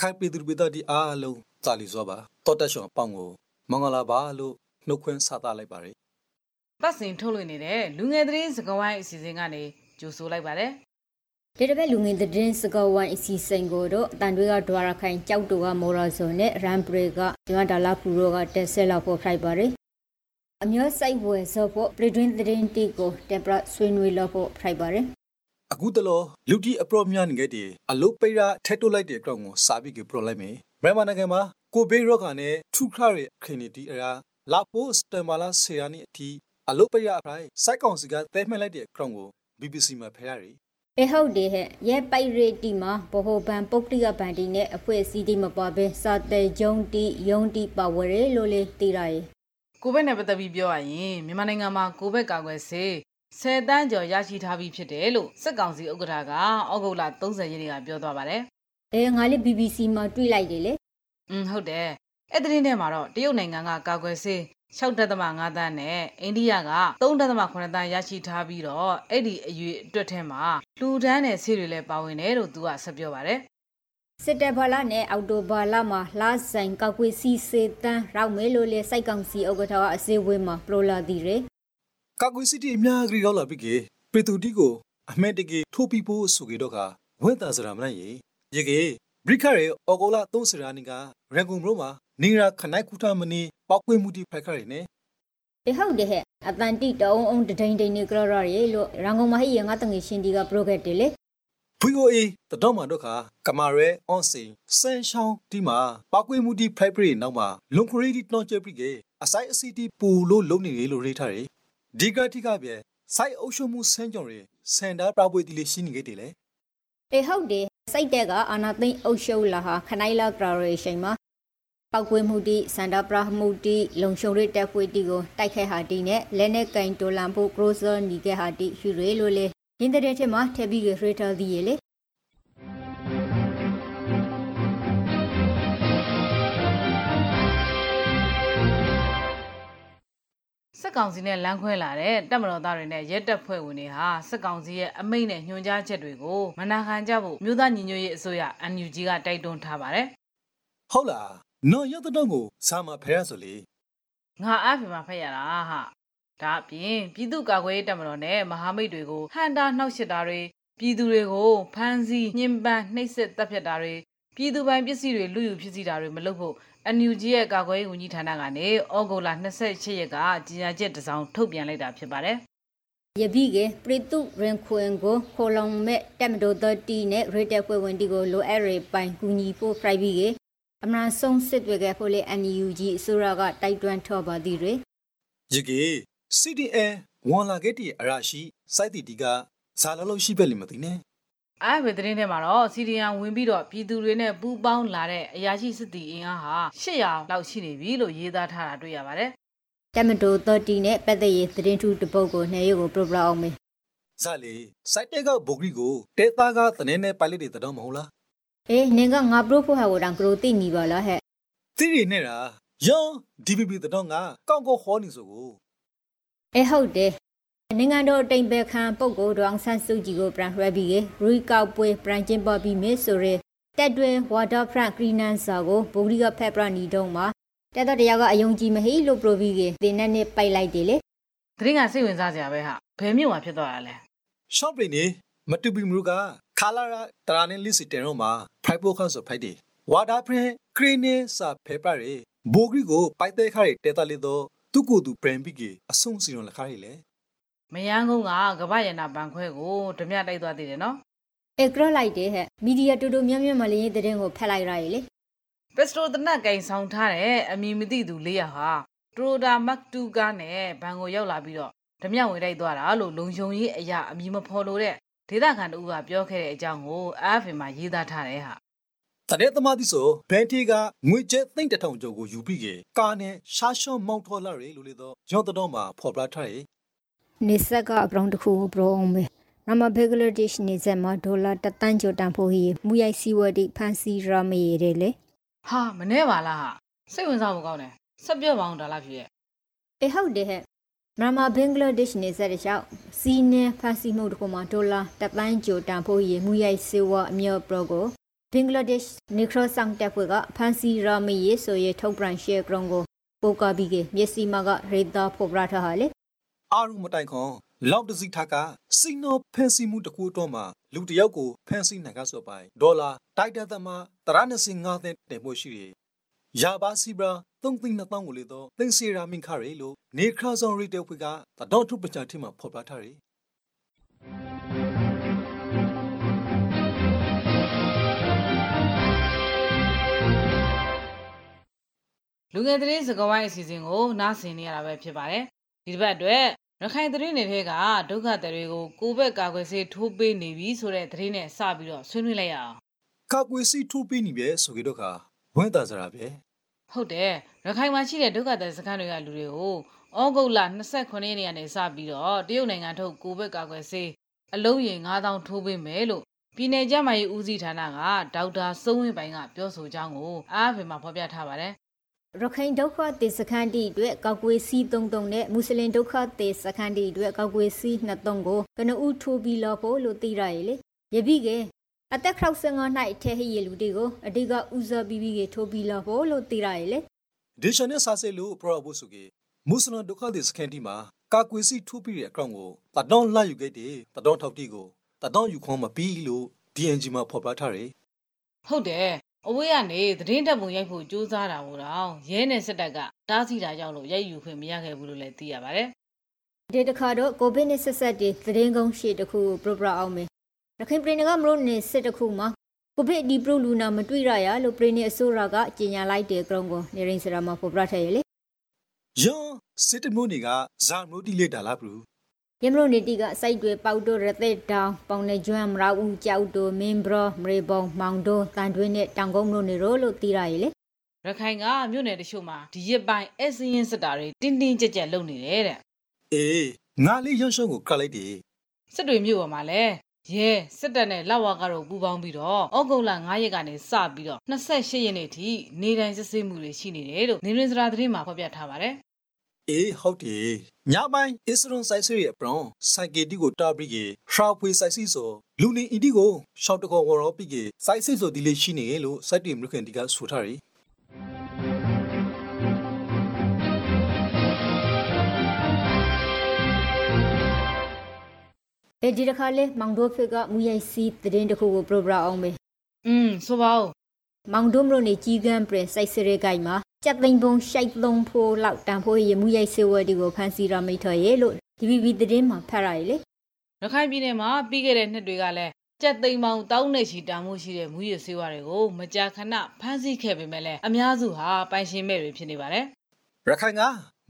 ရခိုင်ပြည်သူပြည်သားဒီအားလုံးစာလီစွာပါတော်တက်ရှောင်းအပေါင်းကိုမင်္ဂလာပါလို့နှုတ်ခွန်းဆက်သလိုက်ပါရယ်ပတ်စင်ထုတ်လွှင့်နေတဲ့လူငယ်သတင်းစကားဝိုင်းအစီအစဉ်ကနေကြိုဆိုလိုက်ပါတယ်ဒီတစ်ပတ်လူငင်သတင်းစကားဝိုင်းအစီအစဉ်ကိုတော့အတန်တွေကဒွာရခိုင်ကြောက်တူကမော်ရာဇွန်နဲ့ရမ်ဘရေကဒီမှာဒါလာဖူရောကတက်ဆက်လောက်ဖို့ဖိုက်ပါရယ်အမျိုးစိုက်ဝယ်စောဖို့ပြည်တွင်းသတင်းတီကိုတက်ပရဆွေးနွေးလို့ဖို့ဖိုက်ပါရယ် အခုတလောလူတီအပရော့မြန်ငယ်တီအလုတ်ပိရာထက်တိုလိုက်တဲ့အကြောင်းကိုစာပြီးကပရော့လိုက်မယ်မြန်မာနိုင်ငံမှာကိုဘေးရော့ခါနဲ့ထူခရရဲ့ခရင်နီတီအရာလာပိုစတမ်ဘာလာဆီယာနီအတီအလုတ်ပိရာအဖိုင်စိုက်ကောင်စီကတဲမှတ်လိုက်တဲ့အကြောင်းကို BBC မှာဖရရည်အေဟုတ်တယ်ဟဲ့ရဲပိုက်ရတီမှာဘဟိုဘန်ပုတ်တိကဘန်တီနဲ့အဖွဲ့အစည်းတီမပွားပဲစာတဲဂျုံတီယုံတီပါဝရဲလို့လေတီရရဲ့ကိုဗစ်နဲ့ပတ်သက်ပြီးပြောရရင်မြန်မာနိုင်ငံမှာကိုဗစ်ကာကွယ်ဆေး 10တန်းကျော်ရရှိထားပြီးဖြစ်တယ်လို့စစ်ကောင်စီဥက္ကဋ္ဌကဩဂုတ်လ30ရက်နေ့ကပြောသွားပါတယ်အဲငါလေး BBC မှာတွေ့လိုက်တယ်လေ။อืมဟုတ်တယ်။အဲ့ဒီတင်းထဲမှာတော့တရုတ်နိုင်ငံကကာကွယ်ဆေး6.5တန်းနဲ့အိန္ဒိယက3.8တန်းရရှိထားပြီးတော့အဲ့ဒီအရွေအတွက်ထဲမှာလူဒန်းနဲ့ဆေးတွေလည်းပါဝင်တယ်လို့သူကဆက်ပြောပါတယ်။စစ်တပ်ဘလာနဲ့အော်တိုဘာလာမှာလာဆိုင်ကောက်ကွေးစီစေတန်းရောက်မဲလို့လေစိုက်ကောင်စီဥက္ကဋ္ဌကအစည်းအဝေးမှာပလိုလာတီရယ် ကာကွယ်စစ်တီအများကြီးရောက်လာပြီကေပရီတူတီကိုအမှန်တကယ်ထိုးပြီးဖို့ဆိုကြတော့ကဝင့်တာစရာမနိုင်ရေရေကေဘရိခရဲ့အော်ဂိုလာသုံးစရာနီကရန်ကုန်မြို့မှာနေရာခနိုင်ခုထမနီပောက်ကွေးမှုတီဖိုက်ခရနေအေဟုတ်တယ်ဟဲ့အတန်တိတုံးအောင်တဒိန်ဒိန်နေကြရရလို့ရန်ကုန်မှာဟိရငါတငယ်ရှင်ဒီကပရိုဂရက်တယ်လေ VOA တတော်မှာတော့ခကမာရဲအွန်စင်ဆန်ရှောင်းဒီမှာပောက်ကွေးမှုတီဖိုက်ပရီနောက်မှာလွန်ခရီတီတော့ကျပြီကေအဆိုင်အစီတီပူလို့လုံနေလေလို့ရေးထားတယ် ဒီကတိကပြစိုက်အုပ်ရှုံမှုဆန်းကြော်ရစန်ဒါပရပွေတီလေးရှိနေကြတယ်လေအေဟုတ်တယ်စိုက်တဲ့ကအာနာသိန်းအုပ်ရှုပ်လာဟာခနိုင်လာကရရရှိန်မှာပောက်ကွေးမှုတီစန္ဒပရမှုတီလုံရှုံရတက်ဖွေတီကိုတိုက်ခဲဟာတီနဲ့လဲနဲ့ကင်တိုလန်ဖို့ကရိုဆာနီကဲဟာတီယူရဲလို့လေရင်းတဲ့ထဲမှာထက်ပြီးကရေတာဒီရလေ စစ်ကောင်စီနဲ့လမ်းခွဲလာတဲ့တပ်မတော်သားတွေနဲ့ရဲတပ်ဖွဲ့ဝင်တွေဟာစစ်ကောင်စီရဲ့အမိန့်နဲ့ညွှန်ကြားချက်တွေကိုမနာခံကြဖို့မြို့သားညီညွတ်ရေးအစိုးရ NUG ကတိုက်တွန်းထားပါတယ်ဟုတ်လားနော်ရတဲ့တော့ကိုစာမဖဲရဆိုလေ။ငါအားဖြင့်မှဖတ်ရတာဟာ။ဒါအပြင်ပြည်သူ့ကာကွယ်ရေးတပ်မတော်နဲ့မဟာမိတ်တွေကိုဟန်တာနှောက်ယှက်တာတွေပြည်သူတွေကိုဖမ်းဆီးညှဉ်းပန်းနှိပ်စက်တပ်ဖြတ်တာတွေပြည်သူပိုင်ပစ္စည်းတွေလူယူဖြစ်စီတာတွေမလုပ်ဖို့ NUG ရဲ့ကာကွယ်ရေးဝန်ကြီးဌာနကနေဩဂုတ်လ28ရက်ကကြေညာချက်တစ်စောင်ထုတ်ပြန်လိုက်တာဖြစ်ပါတယ်။ယပိကေပရိတုရင်ခွင်ကိုခိုလုံမဲ့တက်မတိုသတီနဲ့ရေတက်ဖွဲ့ဝင်တီကိုလိုအပ်ရပိုင်ကူညီဖို့ဖရိုက်ပြီးကေအမနာဆုံးစစ်တွေကဖို့လေ NUG အစိုးရကတိုက်တွန်းထော်ပါသည်တွေရေကေ CDN ဝန်လာခဲ့တီအရာရှိစိုက်တီတီကဇာလလုံးရှိပဲလိမသိနဲ့ အဲ့ဒီသတင်းထဲမှာတော့စီရီယံဝင်ပြီးတော့ပြည်သူတွေနဲ့ပူးပေါင်းလာတဲ့အရာရှိစစ်တီအင်အားဟာ800လောက်ရှိနေပြီလို့ရေးသားထားတာတွေ့ရပါတယ်တက်မတိုသတီနဲ့ပတ်သက်ရေးသတင်းထူးတပုတ်ကိုနှဲရုပ်ကိုပရိုပရာအောင်မေဇာလေစိုက်တဲ့ကဘိုဂရီကိုတဲသားကတနေနဲ့ပိုက်လက်တွေတတော်မဟုတ်လားအေးနင်ကငါပရိုဖို့ဟာကိုတောင်ကရိုတိနီပါလားဟဲ့တိရီနဲ့ရာယော DPP တတော်ကကောက်ကောက်ဟောနေဆိုကိုအေးဟုတ်တယ် နိုင်ငံတော်တိမ်ပယ်ခံပုတ်ကိုဒေါအောင်ဆန်းစုကြည်ကိုပြန်ရွှဲပြီးကေရီကောက်ပွဲပြန်ကျင်းပပြီးမေဆိုရဲတက်တွဲဝါတာဖရန့်ကရီနန်စာကိုဘူရီကဖက်ပရနီတုံးမှာတက်တော့တယောက်ကအယုံကြည်မဟိလို့ပရိုဗီကေတင်းနဲ့နဲ့ပိုက်လိုက်တယ်လေသတင်းကစိတ်ဝင်စားစရာပဲဟာဘယ်မြို့မှာဖြစ်သွားတာလဲရှော့ပင်းနေမတူပီမလူကခါလာရာတရာနဲ့လစ်စီတဲတော့မှာဖိုက်ပိုခန့်ဆိုဖိုက်တယ်ဝါဒါဖရင်ခရင်းနေစာဖေပရဘိုဂရီကိုပိုက်တဲ့ခါရတဲတလေးတော့သူကိုသူပရန်ပီကေအဆုံစီရုံလက်ခါရလေ မယန်းကုန်းကကမ္ဘာရနာဘန်ခွဲကိုဓမြတိုက်သွားသေးတယ်နော်အေကရလိုက်တယ်ဟဲ့မီဒီယာတူတူမြတ်မြတ်မလေးတဲ့တဲ့ကိုဖက်လိုက်ရရလေပက်စတိုတနက်ကင်ဆောင်ထားတဲ့အမည်မသိသူ400ဟာထရိုဒါမက်တူကားနဲ့ဘန်ကိုရောက်လာပြီးတော့ဓမြဝင်တိုက်သွားတာလို့လုံယုံရေးအရာအမည်မဖော်လို့တဲ့ဒေသခံတို့ကပြောခဲ့တဲ့အကြောင်းကို AFP မှာရေးသားထားတယ်ဟာတတဲ့သမားတိဆိုဘန်တီကငွေကျဲသိမ့်တထောင်ကျော်ကိုယူပြီးကေကာနဲ့ရှာရှော့မောင်းထော်လာရလို့လေတော့ရောင်းတတော်မှာဖော်ပြထားရ နေဆက်ကအပရောင်းတစ်ခုကိုပရောအောင်မေရမဘင်္ဂလားဒေ့ရှ်နေဆက်မှာဒေါ်လာတသန်းကျော်တန်ဖိုးဟီမူရိုက်စီဝတိဖန်စီရမေရလေဟာမနေပါလားဟာစိတ်ဝင်စားဖို့ကောင်းတယ်ဆက်ပြောပါအောင်ဒါလားဖြစ်ရဲ့အေဟုတ်တယ်ဟဲ့မြန်မာဘင်္ဂလားဒေ့ရှ်နေဆက်တဲ့ချောက်စီနေဖန်စီမှုတစ်ခုမှာဒေါ်လာတသန်းကျော်တန်ဖိုးဟီမူရိုက်စီဝအမြော့ပရောကိုဘင်္ဂလားဒေ့ရှ်နီခရဆန်တပ်ဖွဲ့ကဖန်စီရာမီယေဆိုရဲထုတ်ပြန်ရှယ်ကရုံကိုပိုကာဘီကမျက်စိမကရေတာဖော်ပြထားဟာလေ အာရုံမတိုင်ခွန်လောက်တစီထားကစိနောဖန်စီမှုတကူတော့မှလူတယောက်ကိုဖန်စီနိုင်ကဆိုပိုင်ဒေါ်လာတိုက်တဲ့သမတရနစင်ငါတဲ့တင်မှုရှိရရာဘာစီဘရာသုံးသိန်းနှစ်တောင်းကိုလေတော့သင်စီရာမင်ခရဲလို့နေခါဆောင်ရီတဲဖွေကတတော်ထုပချာတိမှာဖော်ပြထားတယ်လူငယ်သတင်းစကားဝိုင်းအစီအစဉ်ကိုနားဆင်နေရတာပဲဖြစ်ပါတယ် ဒီတစ်ပတ်အတွက်ရခိုင်သတင်းတွေထဲကဒုက္ခသည်တွေကိုကိုဘက်ကာကွယ်ဆေးထိုးပေးနေပြီဆိုတဲ့သတင်းနဲ့စပြီးတော့ဆွေးနွေးလိုက်ရအောင်ကာကွယ်စီထိုးပေးနေပဲဆိုကြတော့ခါဝဲတာစရာပဲဟုတ်တယ်ရခိုင်မှာရှိတဲ့ဒုက္ခသည်စခန်းတွေကလူတွေကိုဩဂုတ်လ29ရက်နေ့ကနေစပြီးတော့တရုတ်နိုင်ငံထုတ်ကိုဘက်ကာကွယ်ဆေးအလုံးရေ9000ထိုးပေးမယ်လို့ပြည်내ကျန်းမာရေးဦးစီးဌာနကဒေါက်တာစိုးဝင်းပိုင်ကပြောဆိုကြောင်းကိုအားဖေမှာဖော်ပြထားပါတယ် ရခိုင်ဒုက္ခသည်စခန်းတီအတွက်ကောက်ကွေးစီး33နဲ့မွတ်စလင်ဒုက္ခသည်စခန်းတီအတွက်ကောက်ကွေးစီး23ကိုကနဦးထိုးပြီးလောဖို့လို့သိရရလေယပိကအသက်65နှစ်ထဲဟိရလူတီကိုအတိကဦးစားပြီးပြီးကထိုးပြီးလောဖို့လို့သိရရလေဒေရှန်နဲ့ဆာဆဲလို့ပရော့ဖို့ဆိုကေမွတ်စလင်ဒုက္ခသည်စခန်းတီမှာကာကွယ်စီထိုးပြီးတဲ့အကောင့်ကိုတတော်လာယူခဲ့တယ်တတော်ထောက်တီကိုတတော်ယူခွန်မပြီးလို့ DNG မှာဖော်ပြထားတယ်ဟုတ်တယ် အဝေးကနေသတင်းတပ်ပုံရိုက်ဖို့ကြိုးစားတာမို့တော့ရဲနဲ့စစ်တပ်ကတားဆီးတာကြောင့်လို့ရိုက်ယူခွင့်မရခဲ့ဘူးလို့လည်းသိရပါတယ်ဒီတခါတော့ကိုဗစ်နဲ့ဆက်ဆက်တဲ့သတင်းကုန်းရှေ့တစ်ခုကိုပရပရအောင်မယ်ရခိုင်ပြည်နယ်ကမလို့နေစစ်တစ်ခုမှာကိုဗစ်ဒီပရိုလူနာမတွေ့ရရလို့ပြည်နယ်အစိုးရကကြေညာလိုက်တဲ့ကရုံကိုနေရင်စရာမှာပေါ်ပြထားရလေယွန်းစစ်တမျိုးတွေကဇာမျိုးတိလက်တာလားဘူးရ မလို့နေတီကစိုက်တွေပေါက်တို့ရသက်တောင်ပေါင်နေကျွမ်းမရာဦးကြောက်တို့မင်းဘရမရေပုံမောင်တို့တန်တွင်းနဲ့တောင်ကုန်းတို့နေရောလို့သိရရလေရခိုင်ကမြို့နယ်တချို့မှာဒီရက်ပိုင်းအစင်းရင်စစ်တာတွေတင်းတင်းကြပ်ကြပ်လုပ်နေတယ်တဲ့အေးငါလေးရွှန်းရှုံးကိုကတ်လိုက်တယ်စစ်တွေမြို့ပေါ်မှာလည်းရဲစစ်တပ်နဲ့လောက်ဝါကတော့ပူးပေါင်းပြီးတော့ဩဂုတ်လ9ရက်ကနေစပြီးတော့28ရက်နေ့ထိနေတိုင်းစစ်ဆေးမှုတွေရှိနေတယ်လို့နေရင်းစရာသတင်းမှာဖော်ပြထားပါတယ် အေးဟုတ်တယ်ညပိုင်းအစ္စရွန်ဆိုင်ဆရီအပရွန်စိုက်ကီတီကိုတာပရီကေရှောက်ဖွေဆိုင်စီဆိုလူနေအီတီကိုရှောက်တကောဝရောပီကေစိုက်စစ်ဆိုဒီလေးရှိနေလို့စိုက်တီမလူခင်တီကဆိုထားတယ်အဲဒီတခါလဲမောင်တို့ဖေကမူရိုက်စီသတင်းတစ်ခုကိုပရပရအောင်မယ်อืมဆိုပါဦး မောင်တို့မလို့နေကြီးကန်းပရင်စိုက်စရဲကိုင်မှာကြက်သိန်းပုံရှိုက်သုံးဖိုးလောက်တန်ဖိုးရမူရိုက်စေဝဲဒီကိုဖန်စီရမိထော်ရဲလို့ DVB သတင်းမှာဖတ်ရရလေရခိုင်ပြည်နယ်မှာပြီးခဲ့တဲ့နှစ်တွေကလည်းကြက်သိမ်းပေါင်းတောင်းနဲ့ချီတန်မှုရှိတဲ့မူရစေဝါတွေကိုမကြာခဏဖမ်းဆီးခဲ့ပေမဲ့လည်းအများစုဟာပိုင်ရှင်မဲ့တွေဖြစ်နေပါတယ်ရခိုင်က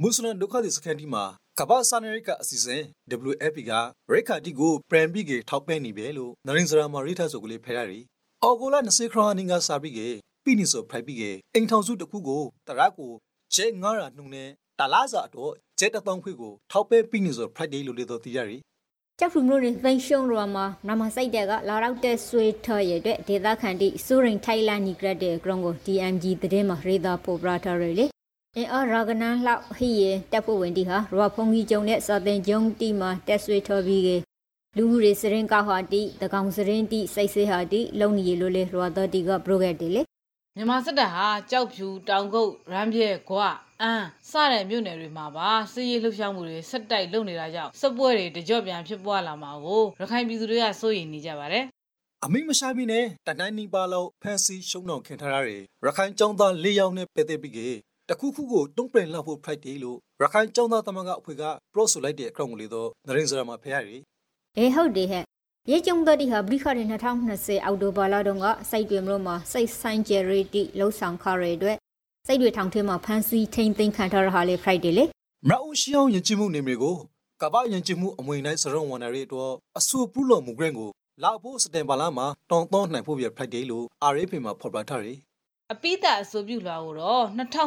မွတ်စလင်ဒုက္ခသည်စခန်းတီမှာကမ္ဘာစာနယ်ရိကအစီအစဉ် WFP ကရိခါတီကိုပရန်ဘီကေထောက်ပံ့နေပဲလို့နရင်စရာမာရိထဆိုကလေးဖဲရတယ်။ အော်ဂိုလာ20ခရနီကစာပြီးကေပြီးနေဆိုဖိုက်ပြီးကေအိမ်ထောင်စုတစ်ခုကိုတရက်ကိုကျဲ900နှုန်းနဲ့တလားစာတော့ကျဲတသောင်းခွေကိုထောက်ပံ့ပြီးနေဆို Friday လို့လေတော့သိရတယ်ကြောက်ဖူမျိုးတွေသိမ်းရှုံးရမှာနမစိုက်တဲ့ကလာရောက်တဲ့ဆွေထော်ရဲ့အတွက်ဒေသခံတိစူရင်ထိုင်လန်နီဂရက်တဲ့ကရုံကို DMG သတင်းမှာရေသာပိုပရာထားရလေအင်အားရာဂနန်လောက်ဟိရတက်ဖို့ဝင်တီဟာရဝဖုန်ကြီးကျုံနဲ့စာတင်ကျုံတီမှာတက်ဆွေထော်ပြီးကေ လူဦးရေစရင်ကဟာတီတကောင်စရင်တီစိတ်ဆေးဟာတီလုံနီလိုလေရဝတော်တီကပရိုဂရက်တီလေမြန်မာစစ်တပ်ဟာကြောက်ဖြူတောင်ကုတ်ရမ်းပြဲဂွအန်းစတဲ့မြို့နယ်တွေမှာပါစစ်ရေးလှုပ်ရှားမှုတွေဆက်တိုက်လုပ်နေတာကြောင့်စစ်ပွဲတွေတကြော့ပြန်ဖြစ်ပွားလာမှာကိုရခိုင်ပြည်သူတွေကစိုးရိမ်နေကြပါတယ်။အမိမရှာမီနဲ့တနိုင်နီပါလောက်ဖန်စီရှုံတော့ခင်ထားရတယ်။ရခိုင်ចောင်းသား၄ယောက်နဲ့ပဲတဲ့ပြီးကေတခုခုကိုတုံးပင်လောက်ဖို့ Friday လို့ရခိုင်ចောင်းသားသမဂအဖွဲ့က pro ဆိုလိုက်တဲ့အကောင့်ကလေးတော့နရင်စရာမှာဖဲရတယ် အေးဟုတ်တယ်ဟဲ့ရေကျုံတော်တီဟာဘရိခရီ2020အောက်တိုဘာလတုန်းကစိုက်တွေမလို့မှာစိတ်ဆိုင်ဂျယ်ရီတီလှုပ်ဆောင်ခရတဲ့အတွက်စိတ်တွေထောင်ထဲမှာဖန်စီထိန်သိမ်းခံထားရဟာလေ Friday လေမရအူရှီအောင်ယဉ်ကျေးမှုနေမျိုးကိုကမ္ဘာယဉ်ကျေးမှုအမွေနိုင်စရုံဝန်ရီတော့အဆူပူလော်မှုဂရန်ကိုလာဖို့စတင်ပါလာမှာတောင်းတောင်းနိုင်ဖို့ပြ Friday လို့ RFP မှာဖော်ပြထားတယ်အပိသအဆိုပြုလွှာကိုတော့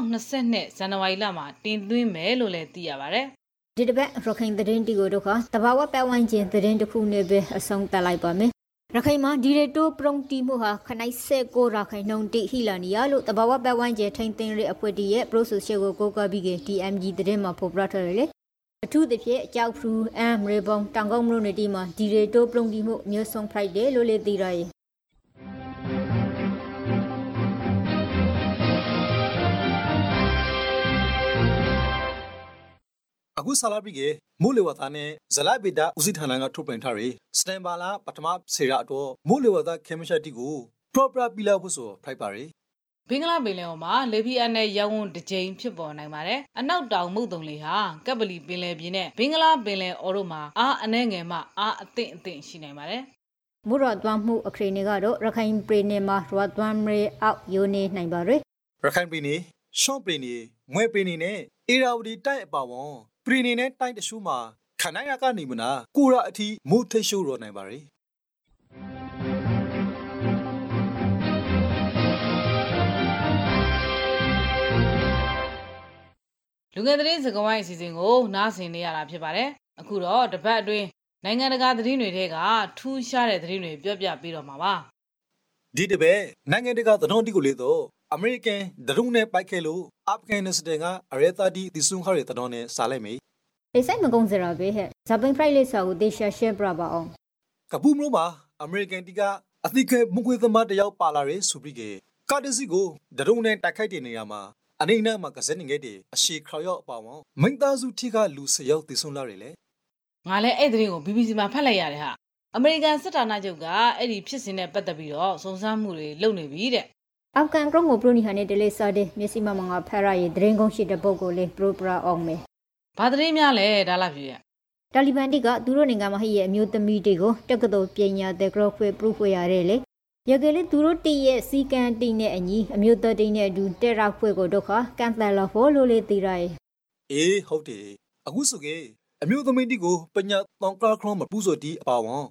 2020ဇန်နဝါရီလမှာတင်သွင်းမယ်လို့လည်းသိရပါတယ် ဒီတစ်ပတ်ရခိုင်သတင်းတီကိုတို့ခတဘာဝပတ်ဝန်းကျင်သတင်းတစ်ခုနဲ့ပဲအဆုံးသတ်လိုက်ပါမယ်ရခိုင်မှာဒီရတိုပရုံတီမှုဟာခနိုင်ဆက်ကိုရခိုင်နှုံတိဟီလာနီယာလို့တဘာဝပတ်ဝန်းကျင်ထိန်သိမ်းရေးအဖွဲ့တီရဲ့ process ကိုကိုကပြီးက TMG သတင်းမှာဖော်ပြထားတယ်လေအထူးသဖြင့်ကြောက်ဖရူအမ်ရေပုံတောင်ကုန်းမြို့နယ်တီမှာဒီရတိုပရုံတီမှုမျိုးဆုံး Friday လို့လေသိရရဲ့ အခုဆာလာပြီးကမိုးလေဝသနဲ့ဇလဗေဒဦးစီးဌာနကထုတ်ပြန်ထားတဲ့စတန်ဘာလာပထမဆေရာတော့မိုးလေဝသခေမရှတီကို proper ပြလာဖို့ဆိုဖိုက်ပါရယ်ဘင်္ဂလားပင်လယ်အော်မှာလေပြင်းအနဲ့ရောင်းဝန်းတစ်ကြိမ်ဖြစ်ပေါ်နိုင်ပါတယ်။အနောက်တောင်မုတ်တုံလေဟာကပ်ပလီပင်လယ်ပြင်နဲ့ဘင်္ဂလားပင်လယ်အော်တို့မှာအားအနှဲငယ်မှအားအသင့်အသင့်ရှိနိုင်ပါတယ်။မူရသွမ်းမှုအခရီနေကတော့ရခိုင်ပြည်နယ်မှာရသွမ်းရေအောက်ယိုနေနိုင်ပါရယ်ရခိုင်ပြည်နယ်ရှော့ပြည်နယ်ငွေပြည်နယ်နဲ့အေရာဝတီတိုက်အပါဝန် ပြည်နယ်နဲ့တိုက်တရှုမှာခနိုင်ရကနေမနာကိုရအထီးမူထိတ်ရှိုးရောနိုင်ပါရယ်လူငယ်သတင်းစကားဝိုင်းအစီအစဉ်ကိုနားဆင်နေရတာဖြစ်ပါတယ်။အခုတော့တပတ်အတွင်းနိုင်ငံတကာသတင်းတွေထဲကထူးခြားတဲ့သတင်းတွေပြောပြပေးတော့မှာပါဒီတပည့်နိုင်ငံတကာသတင်းတီကိုလေတော့ အမေရိကန်ဒရုန်းနဲ့ပိုက်ခဲလို့အာဖဂန်နစ္စတန်ကအရဲတာဒီဒီဆွန်ခါရတဲ့သတင်းနဲ့စားလိုက်မေအေးဆိုင်မကုန်းစရာပဲဟဲ့ဇပင်းဖရိုက်လေးစာကိုတေရှာရှဲပြပါအောင်ကပူးမလို့မှာအမေရိကန်တီကအသီးခဲမွေးသမားတယောက်ပါလာရဲဆိုပြီးကကာတစီကိုဒရုန်းနဲ့တိုက်ခိုက်တဲ့နေရာမှာအနေနဲ့မှာကစနေငယ်တည်းအရှိခရောက်အပါဝန်မိန်သားစုထိကလူစရောက်တည်ဆုံးလာတယ်လေ။ငါလည်းအဲ့သတင်းကို BBC မှာဖတ်လိုက်ရတယ်ဟာ။အမေရိကန်စစ်ဌာနချုပ်ကအဲ့ဒီဖြစ်စဉ်နဲ့ပတ်သက်ပြီးတော့စုံစမ်းမှုတွေလုပ်နေပြီတဲ့ အာဖဂန်ကရုံကိုပရိုနီဟာနဲ့တလေးစာတဲ့မျက်စိမမငါဖရရဲ့ဒရင်ကုန်းရှိတဲ့ပုံကိုလေပရိုပရာအောင်မယ်။ဘာသတင်းများလဲဒါလာဖြစ်ရတာလီဘန်တိကသူတို့နိုင်ငံမှာဟိရဲ့အမျိုးသမီးတွေကိုတက္ကသိုလ်ပညာတဲ့ကရော့ဖွေပရူဖွေရတယ်လေရကလေးသူတို့တည့်ရဲ့စီကန်တိနဲ့အညီအမျိုးသားတိနဲ့အတူတက်ရောက်ဖွေကိုဒုက္ခကန်တယ်လို့ဖို့လို့လေတည်ရရဲ့အေးဟုတ်တယ်အခုဆိုကေအမျိုးသမီးတီကိုပညာတောင်ကခရောမပူဆိုတီအပါဝန်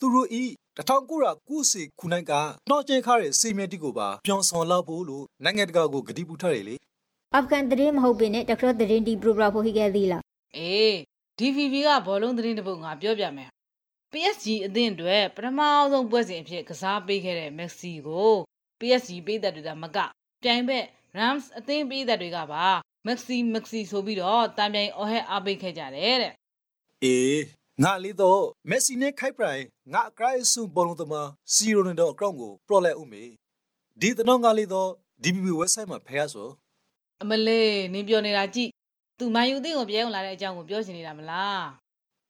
သူတို့ဤ 1990စီခုနိုင်ကတော့ကျဲခါတဲ့စီမီတီကိုပါပြောင်းဆောင်လောက်ဖို့လို့နိုင်ငံတကာကိုဂတိပူထားတယ်လေအာဖဂန်တရင်မဟုတ်ပင်နဲ့တက္ကသိုလ်တရင်တီပရူပရာဖို့ဟိခဲ့သေးလား။အေး DVB ကဘောလုံးသတင်းတစ်ပုဒ်ငါပြောပြမယ်။ PSG အသင်းအတွက်ပထမအဆုံးပွဲစဉ်အဖြစ်ကစားပေးခဲ့တဲ့ Messi ကို PSG ပေးသက်တွေကမကပြိုင်ဘက် Rams အသင်းပေးသက်တွေကပါ Maxi Maxi ဆိုပြီးတော့တံပြိုင်အော်ဟဲအားပေးခဲ့ကြတယ်တဲ့အေး ငါလေးတော့မက်ဆီနဲ့ခိုက်ပရိုင်ငါအကရိုက်ဆုဘောလုံးသမားစီရိုနယ်တော့အကောင့်ကိုပရော့လိုက်ဦးမေဒီတော့ငါလေးတော့ DBB website မှာဖယ်ရဆိုအမလေးနင်းပြောနေတာကြည့်သူမန်ယူသိကိုပြောင်းလာတဲ့အကြောင်းကိုပြောချင်နေတာမလား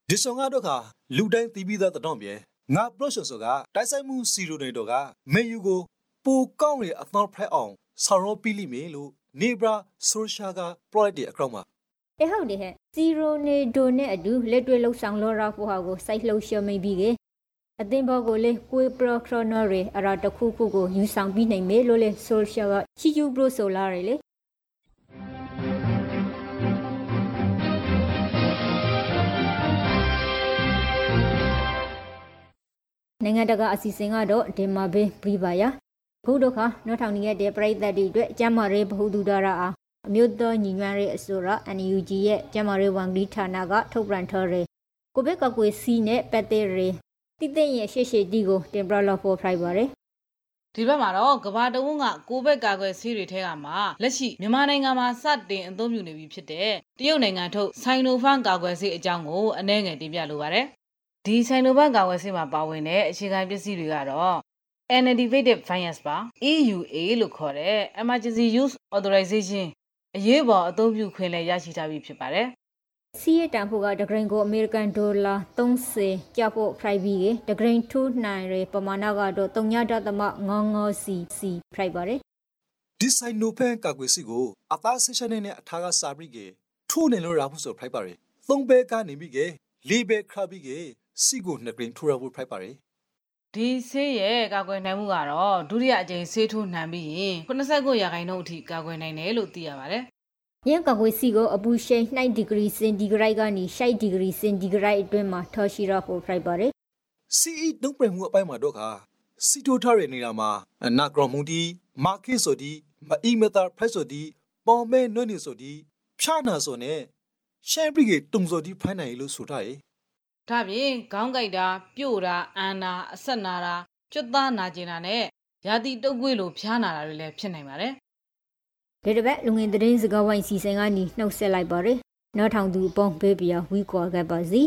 ဒီဆောင်ကတော့ခါလူတိုင်းတီးပြီးသားတတော်ပြေငါပရော့ရှ်ဆိုကတိုက်ဆိုင်မှုစီရိုနယ်တော့ကမေယူကိုပိုကောင်းရအသောဖက်အောင်ဆောင်ရောပြီးလိမ့်မယ်လို့နေဘရာဆိုရှာကပရော့လိုက်တဲ့အကောင့်မှာအဲဟုတ်တယ်ဟဲ့ စီရိုနေဒိုနဲ့အတူလက်တွေ့လှုပ်ဆောင်လောရာဖို့ဟာကိုစိုက်လှုပ်ရှမိပြီးကအသင်းဘောကိုလေကွေပရခရနိုရီအရာတစ်ခုခုကိုယူဆောင်ပြီးနိုင်မယ်လို့လေဆိုရှယ်ကချီကျူဘရိုဆိုလာရလေနိုင်ငံတကာအစီအစဉ်ကတော့ဒီမာဘေးပြပါယာခုဒုခနောက်ထောင်နေတဲ့ပြိသက်တွေအတွက်ကျမရေးဘဟုတုဒရာအား အမျိုးသားညီညွတ်ရေးအစိုးရ NUG ရဲ့ကျမရေးဝန်ကြီးဌာနကထုတ်ပြန်ထားတဲ့ကိုဗစ်ကကွေစီနဲ့ပတ်သက်ရေးတိတဲ့ရဲ့ရှေ့ရှေ့တီကိုတင်ပြလို့ဖို့ဖိုက်ပါတယ်ဒီဘက်မှာတော့ကဘာတဝန်းကကိုဘက်ကာကွယ်ဆေးတွေထဲကမှလက်ရှိမြန်မာနိုင်ငံမှာစတင်အသုံးပြုနေပြီဖြစ်တဲ့တရုတ်နိုင်ငံထုတ်ဆိုင်နိုဖန်ကာကွယ်ဆေးအကြောင်းကိုအနည်းငယ်တင်ပြလိုပါတယ်။ဒီဆိုင်နိုဖန်ကာကွယ်ဆေးမှာပါဝင်တဲ့အခြေခံပစ္စည်းတွေကတော့ Inactivated Virus ပါ EUA လို့ခေါ်တဲ့ Emergency Use Authorization အရေးပေါ်အသုံးပြုခွင့်လည်းရရှိထားပြီဖြစ်ပါတယ်။စီးရတန်ဖို့ကဒဂရင်ကိုအမေရိကန်ဒေါ်လာ30ကျဖို့ private ကဒဂရင်2နိုင်ရပမာဏကတော့3.99စီစီ private ပါတယ်ဒီဆိုင်နိုဖန်ကာကွယ်စီကိုအသားဆက်ရှင်နဲ့အထားကစာပြီးကထိုးနေလို့ရဖို့ဆိုဖိုက်ပါရယ်သုံးဘဲကနေပြီးကလေးဘဲခရပြီးကစီကိုနှစ်ဂရင်းထိုးရဖို့ဖိုက်ပါရယ် ဒီဆေးရဲ့ကာကွယ်နိုင်မှုကတော့ဒုတိယအကြိမ်ဆေးထိုးနှံပြီးရင်89ရာခိုင်နှုန်းအထိကာကွယ်နိုင်တယ်လို့သိရပါတယ်။ရန်ကကွေစီကိုအပူရှိန်2ဒီဂရီစင်တီဂရိတ်ကနေ6ဒီဂရီစင်တီဂရိတ်အတွင်းမှာထော်ရှိရဖို့ private ပါတယ် CE တုံးပြမှုအပိုင်းမှာတော့ခါစီတိုထားတဲ့နေရာမှာနာဂရမူတီမာခိဆိုဒီမအီမတာဖက်ဆိုဒီပေါမဲနွနေဆိုဒီဖြာနာဆိုနဲ့ရှမ်ပရီကတုံဆိုဒီဖိုင်းနိုင်လို့ဆိုထားရဲ့ ဒါပြင်ခေါင်းကိုက်တာပြို့တာအန်နာအဆက်နာတာကျွတ်သားနာကျင်တာနဲ့ရာသီတုပ်ကွေးလိုဖျားနာတာတွေလည်းဖြစ်နိုင်ပါတယ်ဒီတစ်ပတ်လူငင်သတင်းစကားဝိုင်းစီစဉ်ကနေနှုတ်ဆက်လိုက်ပါတယ်နောက်ထောင်သူအပေါင်းဘေးပြဝီကွာခဲ့ပါစီ